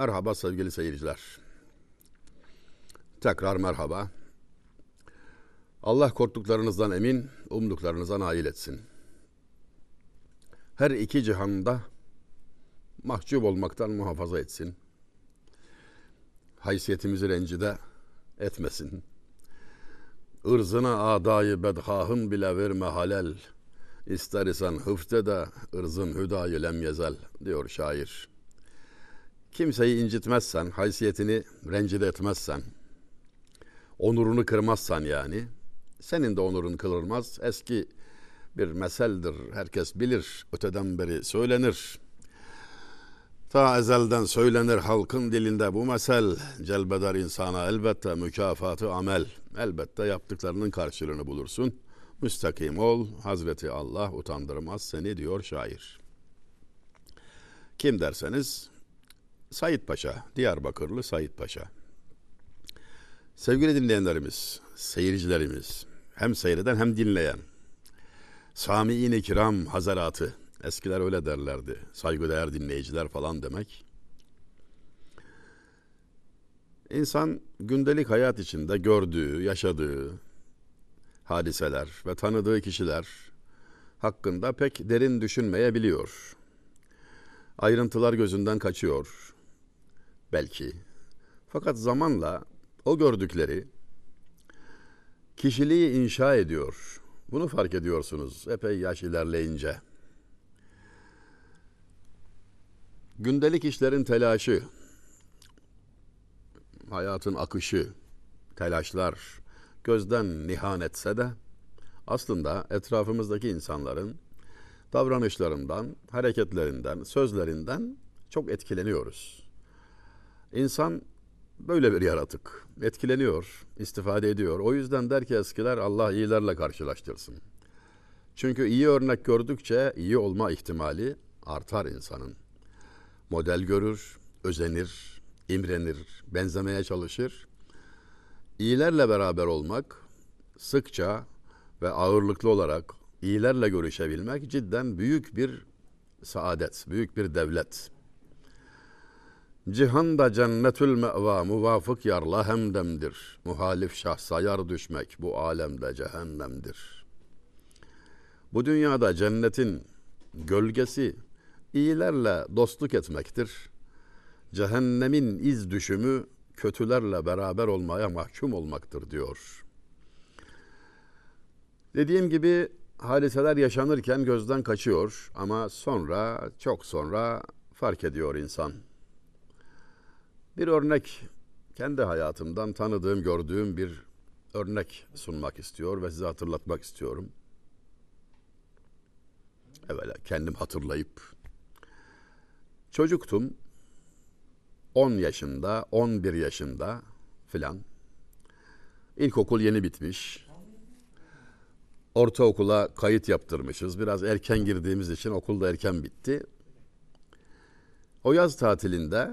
Merhaba sevgili seyirciler. Tekrar merhaba. Allah korktuklarınızdan emin, umduklarınıza nail etsin. Her iki cihanda mahcup olmaktan muhafaza etsin. Haysiyetimizi rencide etmesin. Irzına adayı bedhahın bile verme halel. İster isen hıfte de ırzın hüdayı lem yezel diyor şair. Kimseyi incitmezsen, haysiyetini rencide etmezsen, onurunu kırmazsan yani, senin de onurun kırılmaz. Eski bir meseldir, herkes bilir, öteden beri söylenir. Ta ezelden söylenir halkın dilinde bu mesel, celbeder insana elbette mükafatı amel. Elbette yaptıklarının karşılığını bulursun. Müstakim ol, Hazreti Allah utandırmaz seni diyor şair. Kim derseniz Sayit Paşa, Diyarbakırlı Sayit Paşa. Sevgili dinleyenlerimiz, seyircilerimiz, hem seyreden hem dinleyen, Sami'in-i kiram hazaratı, eskiler öyle derlerdi, saygıdeğer dinleyiciler falan demek. İnsan gündelik hayat içinde gördüğü, yaşadığı hadiseler ve tanıdığı kişiler hakkında pek derin düşünmeyebiliyor. Ayrıntılar gözünden kaçıyor belki. Fakat zamanla o gördükleri kişiliği inşa ediyor. Bunu fark ediyorsunuz epey yaş ilerleyince. Gündelik işlerin telaşı, hayatın akışı, telaşlar gözden nihan etse de aslında etrafımızdaki insanların davranışlarından, hareketlerinden, sözlerinden çok etkileniyoruz. İnsan böyle bir yaratık. Etkileniyor, istifade ediyor. O yüzden der ki eskiler Allah iyilerle karşılaştırsın. Çünkü iyi örnek gördükçe iyi olma ihtimali artar insanın. Model görür, özenir, imrenir, benzemeye çalışır. İyilerle beraber olmak, sıkça ve ağırlıklı olarak iyilerle görüşebilmek cidden büyük bir saadet, büyük bir devlet. Cihanda cennetül meva muvafık yarla hemdemdir. Muhalif şahsa yar düşmek bu alemde cehennemdir. Bu dünyada cennetin gölgesi iyilerle dostluk etmektir. Cehennemin iz düşümü kötülerle beraber olmaya mahkum olmaktır diyor. Dediğim gibi hadiseler yaşanırken gözden kaçıyor ama sonra çok sonra fark ediyor insan. Bir örnek kendi hayatımdan tanıdığım, gördüğüm bir örnek sunmak istiyor ve size hatırlatmak istiyorum. Evvela kendim hatırlayıp çocuktum 10 yaşında, 11 yaşında filan. İlkokul yeni bitmiş. Ortaokula kayıt yaptırmışız. Biraz erken girdiğimiz için okulda erken bitti. O yaz tatilinde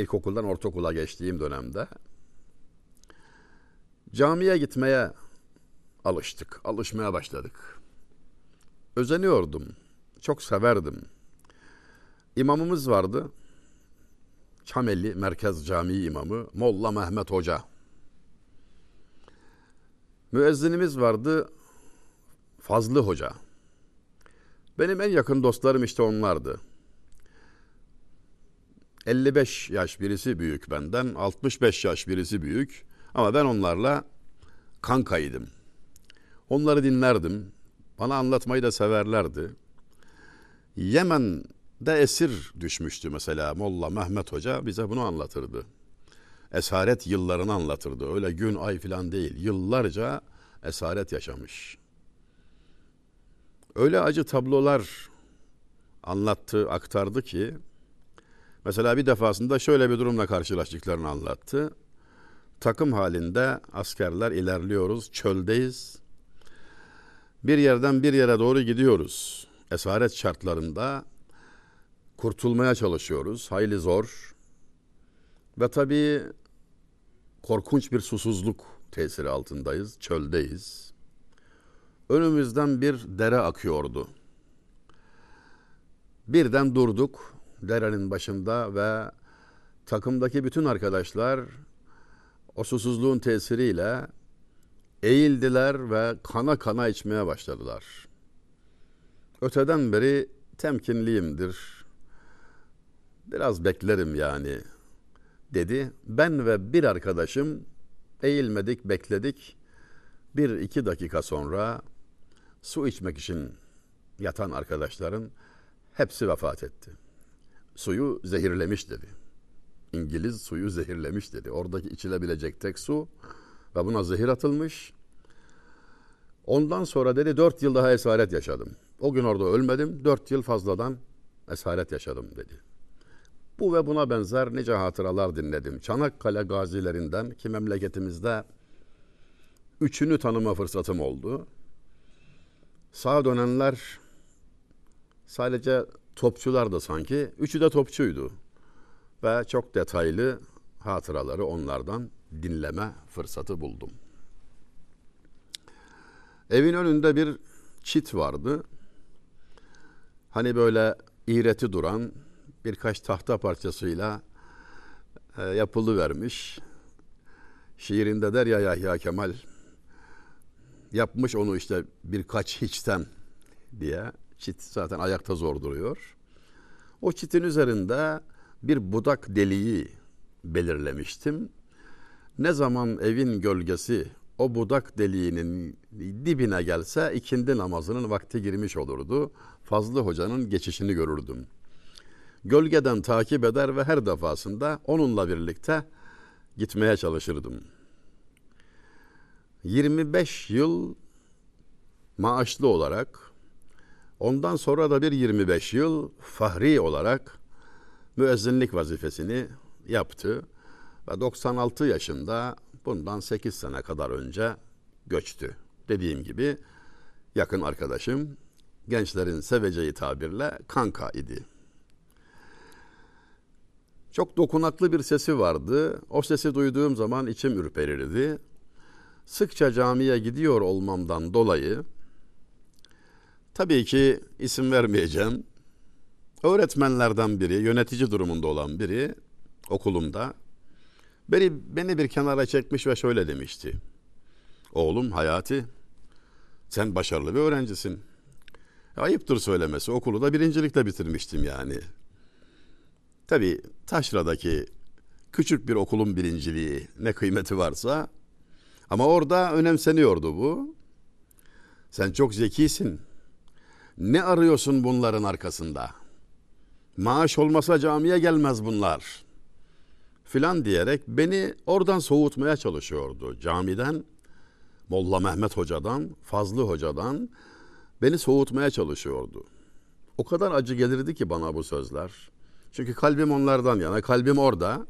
ilkokuldan ortaokula geçtiğim dönemde camiye gitmeye alıştık. Alışmaya başladık. Özeniyordum. Çok severdim. İmamımız vardı. Çameli Merkez Camii imamı Molla Mehmet Hoca. Müezzinimiz vardı Fazlı Hoca. Benim en yakın dostlarım işte onlardı. 55 yaş birisi büyük benden, 65 yaş birisi büyük. Ama ben onlarla kankaydım. Onları dinlerdim. Bana anlatmayı da severlerdi. Yemen'de esir düşmüştü mesela Molla Mehmet Hoca bize bunu anlatırdı. Esaret yıllarını anlatırdı. Öyle gün ay filan değil. Yıllarca esaret yaşamış. Öyle acı tablolar anlattı, aktardı ki Mesela bir defasında şöyle bir durumla karşılaştıklarını anlattı. Takım halinde askerler ilerliyoruz, çöldeyiz. Bir yerden bir yere doğru gidiyoruz. Esaret şartlarında kurtulmaya çalışıyoruz. Hayli zor. Ve tabii korkunç bir susuzluk tesiri altındayız, çöldeyiz. Önümüzden bir dere akıyordu. Birden durduk derenin başında ve takımdaki bütün arkadaşlar o susuzluğun tesiriyle eğildiler ve kana kana içmeye başladılar. Öteden beri temkinliyimdir. Biraz beklerim yani dedi. Ben ve bir arkadaşım eğilmedik, bekledik. Bir iki dakika sonra su içmek için yatan arkadaşların hepsi vefat etti. Suyu zehirlemiş dedi. İngiliz suyu zehirlemiş dedi. Oradaki içilebilecek tek su ve buna zehir atılmış. Ondan sonra dedi dört yıl daha esaret yaşadım. O gün orada ölmedim, dört yıl fazladan esaret yaşadım dedi. Bu ve buna benzer nice hatıralar dinledim. Çanakkale gazilerinden ki memleketimizde üçünü tanıma fırsatım oldu. Sağa dönenler sadece topçular da sanki. Üçü de topçuydu. Ve çok detaylı hatıraları onlardan dinleme fırsatı buldum. Evin önünde bir çit vardı. Hani böyle iğreti duran birkaç tahta parçasıyla e, yapılı vermiş. Şiirinde der ya Yahya Kemal yapmış onu işte birkaç hiçten diye. Çit zaten ayakta zor duruyor. O çitin üzerinde bir budak deliği belirlemiştim. Ne zaman evin gölgesi o budak deliğinin dibine gelse ikindi namazının vakti girmiş olurdu. Fazlı Hoca'nın geçişini görürdüm. Gölgeden takip eder ve her defasında onunla birlikte gitmeye çalışırdım. 25 yıl maaşlı olarak ondan sonra da bir 25 yıl fahri olarak müezzinlik vazifesini yaptı ve 96 yaşında bundan 8 sene kadar önce göçtü. Dediğim gibi yakın arkadaşım gençlerin seveceği tabirle kanka idi. Çok dokunaklı bir sesi vardı. O sesi duyduğum zaman içim ürperirdi. Sıkça camiye gidiyor olmamdan dolayı tabii ki isim vermeyeceğim. Öğretmenlerden biri, yönetici durumunda olan biri okulumda beni, beni bir kenara çekmiş ve şöyle demişti. Oğlum Hayati sen başarılı bir öğrencisin. Ayıptır söylemesi okulu da birincilikle bitirmiştim yani. Tabi Taşra'daki küçük bir okulun birinciliği ne kıymeti varsa ama orada önemseniyordu bu. Sen çok zekisin. Ne arıyorsun bunların arkasında? Maaş olmasa camiye gelmez bunlar. Filan diyerek beni oradan soğutmaya çalışıyordu. Camiden, Molla Mehmet Hoca'dan, Fazlı Hoca'dan beni soğutmaya çalışıyordu. O kadar acı gelirdi ki bana bu sözler. Çünkü kalbim onlardan yana, kalbim orada.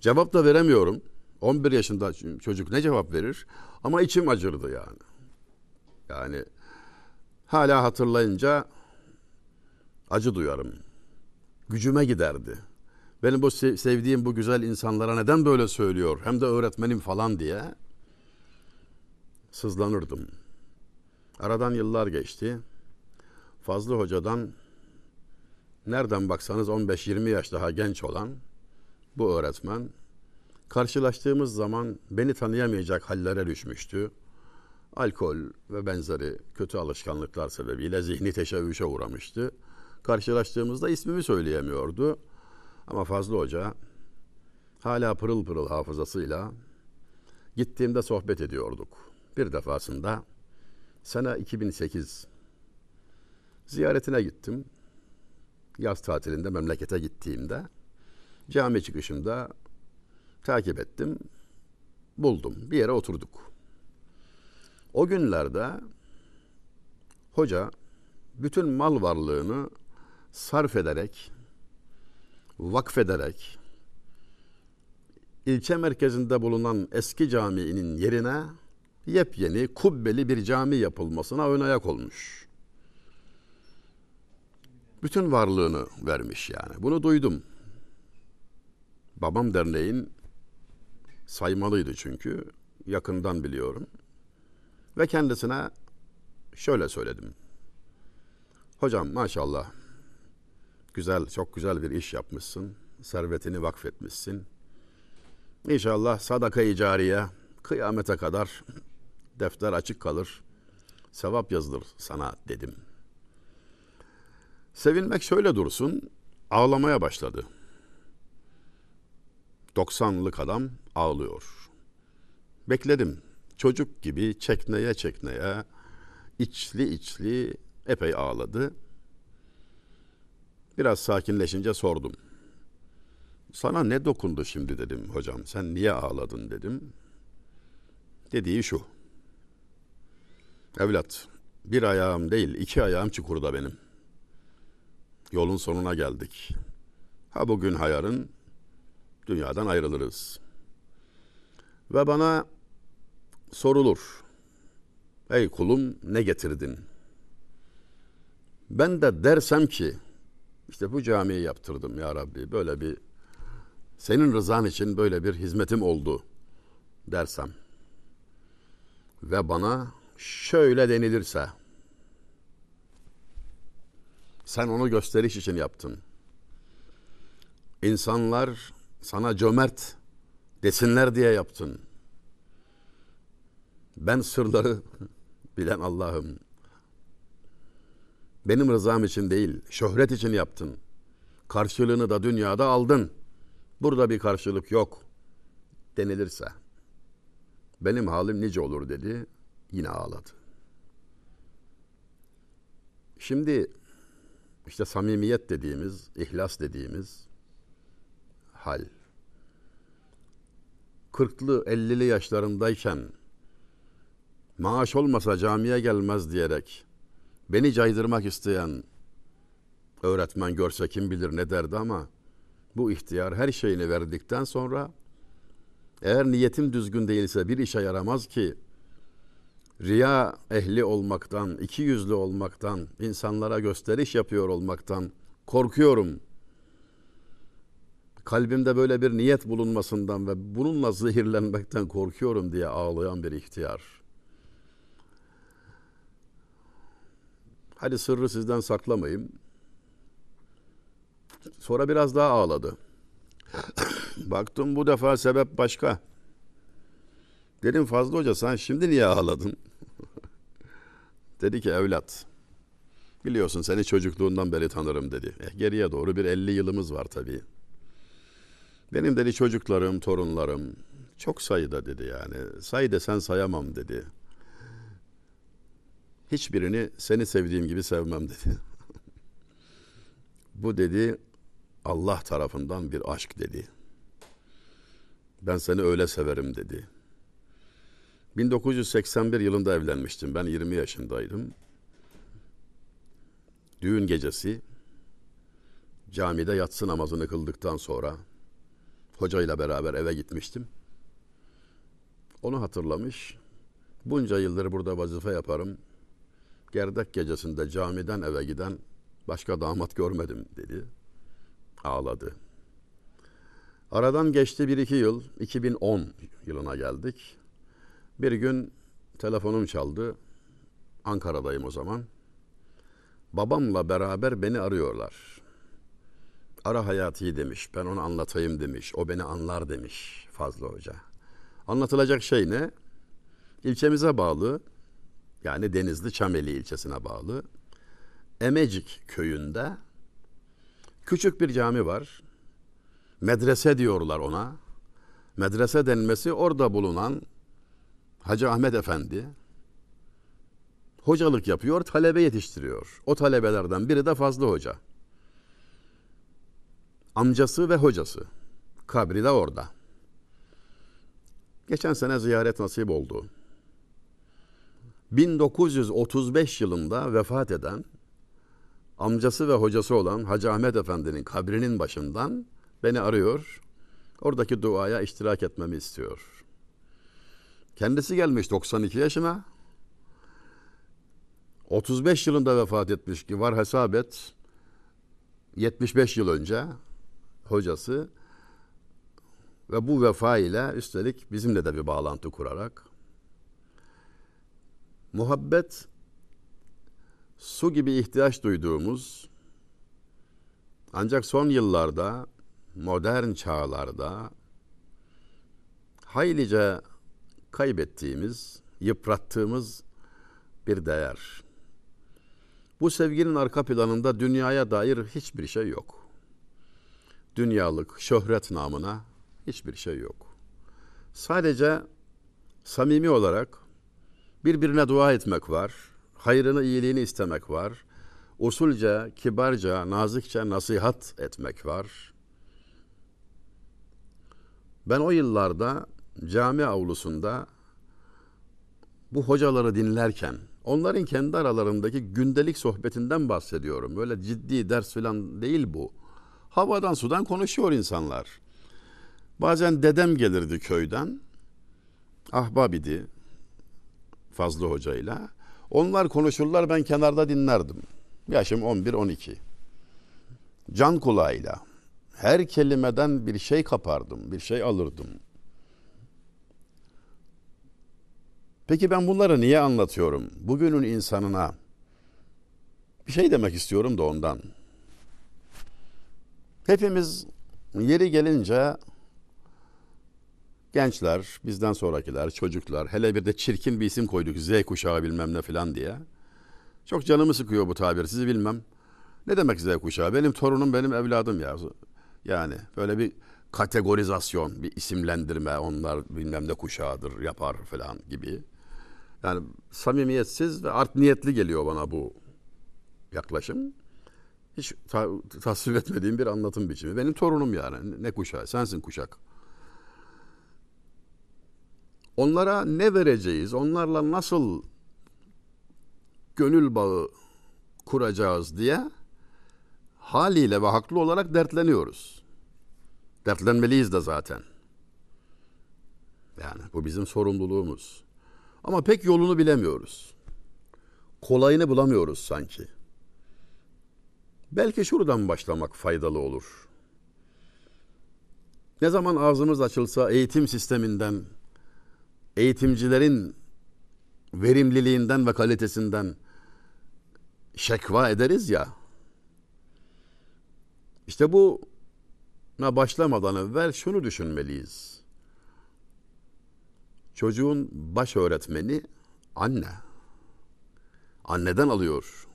Cevap da veremiyorum. 11 yaşında çocuk ne cevap verir? Ama içim acırdı yani. Yani hala hatırlayınca acı duyarım. Gücüme giderdi. Benim bu sevdiğim bu güzel insanlara neden böyle söylüyor? Hem de öğretmenim falan diye sızlanırdım. Aradan yıllar geçti. Fazlı Hoca'dan nereden baksanız 15-20 yaş daha genç olan bu öğretmen karşılaştığımız zaman beni tanıyamayacak hallere düşmüştü. Alkol ve benzeri kötü alışkanlıklar sebebiyle zihni teşebbüse uğramıştı. Karşılaştığımızda ismimi söyleyemiyordu. Ama Fazlı Hoca hala pırıl pırıl hafızasıyla gittiğimde sohbet ediyorduk. Bir defasında sene 2008 ziyaretine gittim. Yaz tatilinde memlekete gittiğimde cami çıkışında takip ettim. Buldum. Bir yere oturduk. O günlerde hoca bütün mal varlığını sarf ederek, vakfederek ilçe merkezinde bulunan eski caminin yerine yepyeni kubbeli bir cami yapılmasına ön ayak olmuş. Bütün varlığını vermiş yani. Bunu duydum. Babam derneğin saymalıydı çünkü. Yakından biliyorum. Ve kendisine şöyle söyledim. Hocam maşallah güzel, çok güzel bir iş yapmışsın. servetini vakfetmişsin. İnşallah sadaka-i cariye kıyamete kadar defter açık kalır. Sevap yazılır sana dedim. Sevinmek şöyle dursun, ağlamaya başladı. 90'lık adam ağlıyor. Bekledim. Çocuk gibi çekneye çekneye içli içli epey ağladı. Biraz sakinleşince sordum. Sana ne dokundu şimdi dedim hocam. Sen niye ağladın dedim. Dediği şu. Evlat, bir ayağım değil iki ayağım çukurda benim. Yolun sonuna geldik. Ha bugün hayarın dünyadan ayrılırız. Ve bana sorulur. Ey kulum ne getirdin? Ben de dersem ki işte bu camiyi yaptırdım ya Rabbi böyle bir senin rızan için böyle bir hizmetim oldu dersem ve bana şöyle denilirse sen onu gösteriş için yaptın. İnsanlar sana cömert desinler diye yaptın. Ben sırları bilen Allah'ım. Benim rızam için değil, şöhret için yaptın. Karşılığını da dünyada aldın. Burada bir karşılık yok denilirse benim halim nice olur dedi. Yine ağladı. Şimdi işte samimiyet dediğimiz, ihlas dediğimiz hal. Kırklı, ellili yaşlarındayken maaş olmasa camiye gelmez diyerek beni caydırmak isteyen öğretmen görse kim bilir ne derdi ama bu ihtiyar her şeyini verdikten sonra eğer niyetim düzgün değilse bir işe yaramaz ki riya ehli olmaktan, iki yüzlü olmaktan, insanlara gösteriş yapıyor olmaktan korkuyorum. Kalbimde böyle bir niyet bulunmasından ve bununla zehirlenmekten korkuyorum diye ağlayan bir ihtiyar. Hadi sırrı sizden saklamayayım. Sonra biraz daha ağladı. Baktım bu defa sebep başka. Dedim Fazlı Hoca sen şimdi niye ağladın? dedi ki evlat biliyorsun seni çocukluğundan beri tanırım dedi. Eh, geriye doğru bir 50 yılımız var tabii. Benim dedi çocuklarım, torunlarım çok sayıda dedi yani. Say desen sayamam dedi. Hiçbirini seni sevdiğim gibi sevmem dedi. Bu dedi Allah tarafından bir aşk dedi. Ben seni öyle severim dedi. 1981 yılında evlenmiştim. Ben 20 yaşındaydım. Düğün gecesi camide yatsı namazını kıldıktan sonra hocayla beraber eve gitmiştim. Onu hatırlamış. Bunca yıldır burada vazife yaparım. Gerdek gecesinde camiden eve giden başka damat görmedim dedi. Ağladı. Aradan geçti bir iki yıl. 2010 yılına geldik. Bir gün telefonum çaldı. Ankara'dayım o zaman. Babamla beraber beni arıyorlar. Ara Hayati demiş. Ben onu anlatayım demiş. O beni anlar demiş Fazlı Hoca. Anlatılacak şey ne? İlçemize bağlı yani Denizli Çameli ilçesine bağlı Emecik köyünde küçük bir cami var. Medrese diyorlar ona. Medrese denmesi orada bulunan Hacı Ahmet Efendi hocalık yapıyor, talebe yetiştiriyor. O talebelerden biri de Fazlı Hoca. Amcası ve hocası. Kabri de orada. Geçen sene ziyaret nasip oldu. 1935 yılında vefat eden amcası ve hocası olan Hacı Ahmet Efendi'nin kabrinin başından beni arıyor. Oradaki duaya iştirak etmemi istiyor. Kendisi gelmiş 92 yaşına. 35 yılında vefat etmiş ki var hesap et. 75 yıl önce hocası ve bu vefa ile üstelik bizimle de bir bağlantı kurarak muhabbet su gibi ihtiyaç duyduğumuz ancak son yıllarda modern çağlarda haylice kaybettiğimiz, yıprattığımız bir değer. Bu sevginin arka planında dünyaya dair hiçbir şey yok. Dünyalık, şöhret namına hiçbir şey yok. Sadece samimi olarak birbirine dua etmek var, hayrını, iyiliğini istemek var, usulca, kibarca, nazikçe nasihat etmek var. Ben o yıllarda cami avlusunda bu hocaları dinlerken onların kendi aralarındaki gündelik sohbetinden bahsediyorum. Böyle ciddi ders falan değil bu. Havadan sudan konuşuyor insanlar. Bazen dedem gelirdi köyden. Ahbab idi. Fazlı hocayla. Onlar konuşurlar ben kenarda dinlerdim. Yaşım 11-12. Can kulağıyla. Her kelimeden bir şey kapardım, bir şey alırdım. Peki ben bunları niye anlatıyorum? Bugünün insanına bir şey demek istiyorum da ondan. Hepimiz yeri gelince gençler, bizden sonrakiler, çocuklar, hele bir de çirkin bir isim koyduk Z kuşağı bilmem ne falan diye. Çok canımı sıkıyor bu tabir, sizi bilmem. Ne demek Z kuşağı? Benim torunum, benim evladım ya. Yani böyle bir kategorizasyon, bir isimlendirme, onlar bilmem ne kuşağıdır, yapar falan gibi. Yani samimiyetsiz ve art niyetli geliyor bana bu yaklaşım. Hiç ta, tasvip etmediğim bir anlatım biçimi. Benim torunum yani. Ne kuşağı? Sensin kuşak. Onlara ne vereceğiz? Onlarla nasıl gönül bağı kuracağız diye haliyle ve haklı olarak dertleniyoruz. Dertlenmeliyiz de zaten. Yani bu bizim sorumluluğumuz. Ama pek yolunu bilemiyoruz. Kolayını bulamıyoruz sanki. Belki şuradan başlamak faydalı olur. Ne zaman ağzımız açılsa eğitim sisteminden, eğitimcilerin verimliliğinden ve kalitesinden şekva ederiz ya. İşte bu başlamadan evvel şunu düşünmeliyiz. Çocuğun baş öğretmeni anne. Anneden alıyor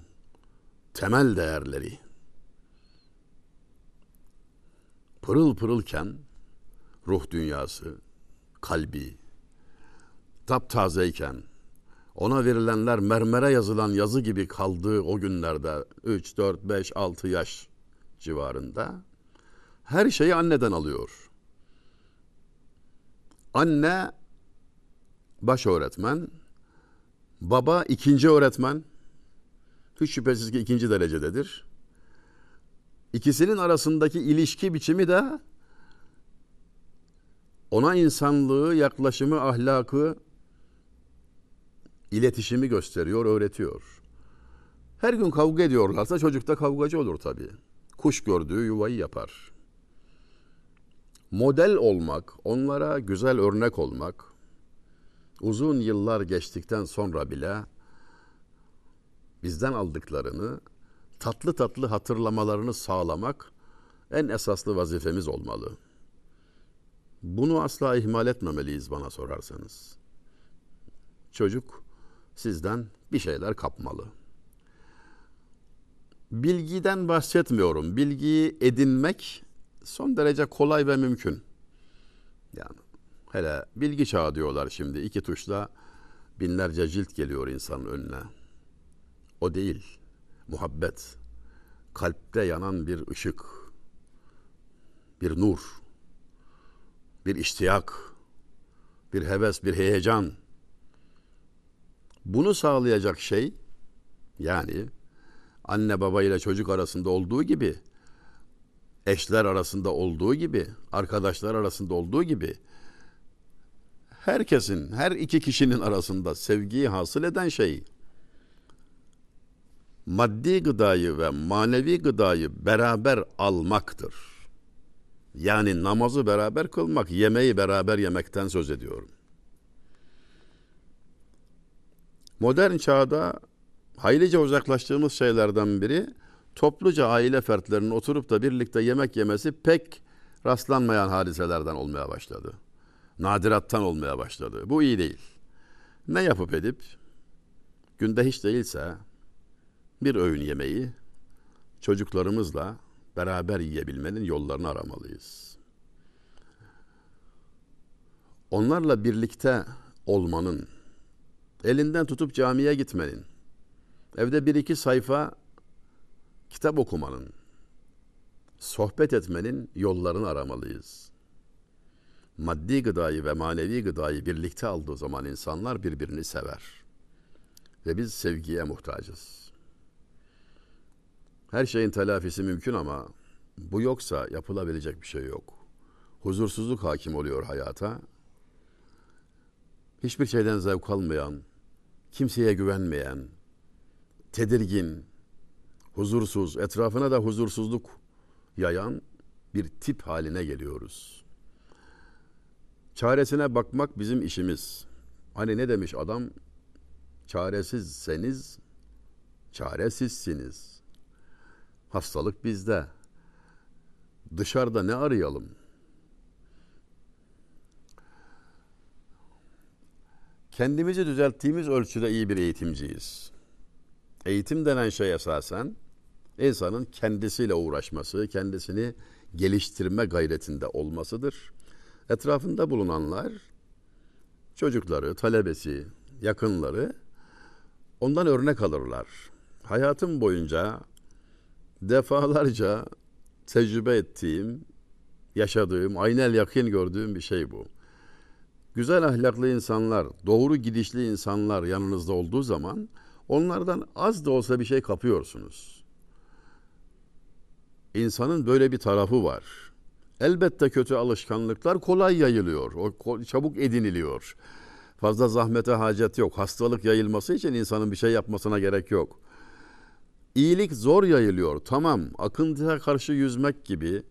temel değerleri. Pırıl pırılken ruh dünyası, kalbi, taptazeyken ona verilenler mermere yazılan yazı gibi kaldığı o günlerde 3, 4, 5, 6 yaş civarında her şeyi anneden alıyor. Anne baş öğretmen, baba ikinci öğretmen, hiç şüphesiz ki ikinci derecededir. İkisinin arasındaki ilişki biçimi de ona insanlığı, yaklaşımı, ahlakı, iletişimi gösteriyor, öğretiyor. Her gün kavga ediyorlarsa çocuk da kavgacı olur tabii. Kuş gördüğü yuvayı yapar. Model olmak, onlara güzel örnek olmak, uzun yıllar geçtikten sonra bile bizden aldıklarını tatlı tatlı hatırlamalarını sağlamak en esaslı vazifemiz olmalı. Bunu asla ihmal etmemeliyiz bana sorarsanız. Çocuk sizden bir şeyler kapmalı. Bilgiden bahsetmiyorum. Bilgiyi edinmek son derece kolay ve mümkün. Yani hele bilgi çağı diyorlar şimdi. iki tuşla binlerce cilt geliyor insanın önüne. O değil. Muhabbet. Kalpte yanan bir ışık. Bir nur. Bir iştiyak. Bir heves, bir heyecan. Bunu sağlayacak şey yani anne baba ile çocuk arasında olduğu gibi eşler arasında olduğu gibi, arkadaşlar arasında olduğu gibi herkesin, her iki kişinin arasında sevgiyi hasıl eden şey maddi gıdayı ve manevi gıdayı beraber almaktır. Yani namazı beraber kılmak, yemeği beraber yemekten söz ediyorum. Modern çağda haylice uzaklaştığımız şeylerden biri topluca aile fertlerinin oturup da birlikte yemek yemesi pek rastlanmayan hadiselerden olmaya başladı. Nadirattan olmaya başladı. Bu iyi değil. Ne yapıp edip günde hiç değilse bir öğün yemeği çocuklarımızla beraber yiyebilmenin yollarını aramalıyız. Onlarla birlikte olmanın, elinden tutup camiye gitmenin, evde bir iki sayfa kitap okumanın, sohbet etmenin yollarını aramalıyız. Maddi gıdayı ve manevi gıdayı birlikte aldığı zaman insanlar birbirini sever. Ve biz sevgiye muhtacız. Her şeyin telafisi mümkün ama bu yoksa yapılabilecek bir şey yok. Huzursuzluk hakim oluyor hayata. Hiçbir şeyden zevk almayan, kimseye güvenmeyen, tedirgin, huzursuz, etrafına da huzursuzluk yayan bir tip haline geliyoruz. Çaresine bakmak bizim işimiz. Hani ne demiş adam? Çaresizseniz çaresizsiniz. Hastalık bizde. Dışarıda ne arayalım? Kendimizi düzelttiğimiz ölçüde iyi bir eğitimciyiz. Eğitim denen şey esasen insanın kendisiyle uğraşması, kendisini geliştirme gayretinde olmasıdır. Etrafında bulunanlar, çocukları, talebesi, yakınları ondan örnek alırlar. Hayatım boyunca defalarca tecrübe ettiğim, yaşadığım, aynel yakın gördüğüm bir şey bu. Güzel ahlaklı insanlar, doğru gidişli insanlar yanınızda olduğu zaman onlardan az da olsa bir şey kapıyorsunuz. İnsanın böyle bir tarafı var. Elbette kötü alışkanlıklar kolay yayılıyor, o çabuk ediniliyor. Fazla zahmete hacet yok. Hastalık yayılması için insanın bir şey yapmasına gerek yok. İyilik zor yayılıyor. Tamam, akıntıya karşı yüzmek gibi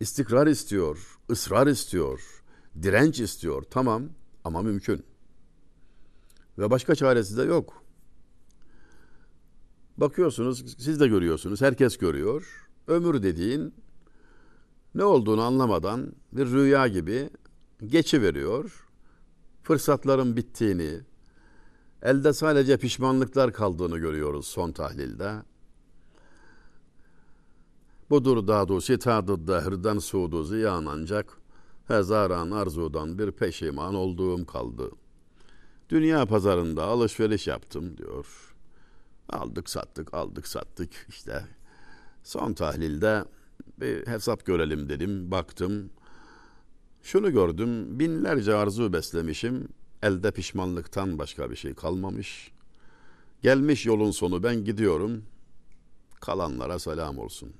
istikrar istiyor, ısrar istiyor, direnç istiyor. Tamam ama mümkün. Ve başka çaresi de yok. Bakıyorsunuz, siz de görüyorsunuz, herkes görüyor. Ömür dediğin ne olduğunu anlamadan bir rüya gibi geçi veriyor. Fırsatların bittiğini, elde sadece pişmanlıklar kaldığını görüyoruz son tahlilde. Budur dadu sitadı dehirden sudu ziyan ancak hezaran arzudan bir peşiman olduğum kaldı. Dünya pazarında alışveriş yaptım diyor. Aldık sattık aldık sattık işte. Son tahlilde bir hesap görelim dedim. Baktım. Şunu gördüm. Binlerce arzu beslemişim. Elde pişmanlıktan başka bir şey kalmamış. Gelmiş yolun sonu ben gidiyorum. Kalanlara selam olsun.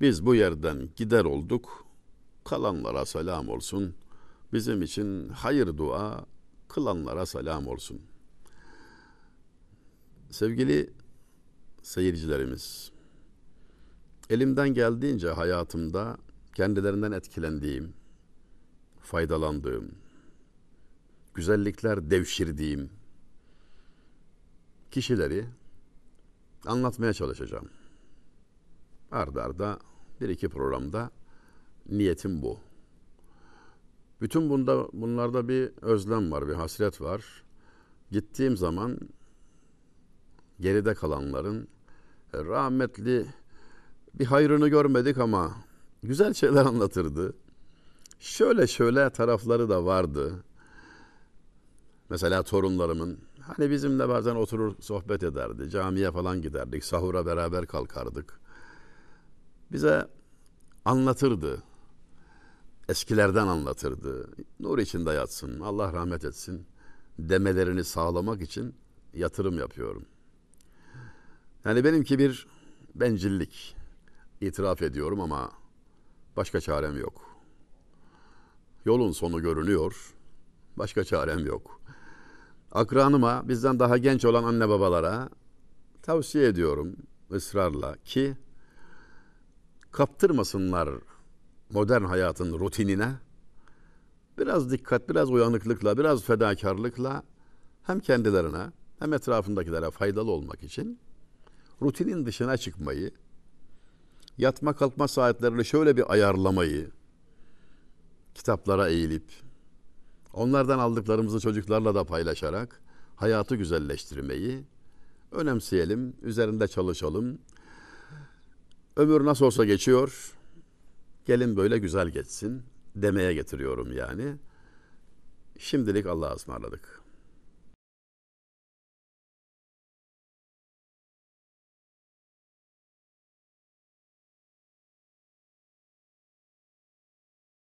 Biz bu yerden gider olduk. Kalanlara selam olsun. Bizim için hayır dua kılanlara selam olsun. Sevgili seyircilerimiz, elimden geldiğince hayatımda kendilerinden etkilendiğim, faydalandığım, güzellikler devşirdiğim kişileri anlatmaya çalışacağım. Arda arda bir iki programda niyetim bu. Bütün bunda bunlarda bir özlem var, bir hasret var. Gittiğim zaman geride kalanların rahmetli bir hayrını görmedik ama güzel şeyler anlatırdı. Şöyle şöyle tarafları da vardı. Mesela torunlarımın hani bizimle bazen oturur sohbet ederdi. Camiye falan giderdik. Sahura beraber kalkardık. Bize anlatırdı. Eskilerden anlatırdı. Nur içinde yatsın. Allah rahmet etsin. Demelerini sağlamak için yatırım yapıyorum. Yani benimki bir bencillik. itiraf ediyorum ama başka çarem yok. Yolun sonu görünüyor. Başka çarem yok. Akranıma, bizden daha genç olan anne babalara tavsiye ediyorum ısrarla ki kaptırmasınlar modern hayatın rutinine. Biraz dikkat, biraz uyanıklıkla, biraz fedakarlıkla hem kendilerine hem etrafındakilere faydalı olmak için rutinin dışına çıkmayı, yatma kalkma saatlerini şöyle bir ayarlamayı, kitaplara eğilip, onlardan aldıklarımızı çocuklarla da paylaşarak hayatı güzelleştirmeyi önemseyelim, üzerinde çalışalım. Ömür nasıl olsa geçiyor, gelin böyle güzel geçsin demeye getiriyorum yani. Şimdilik Allah'a ısmarladık.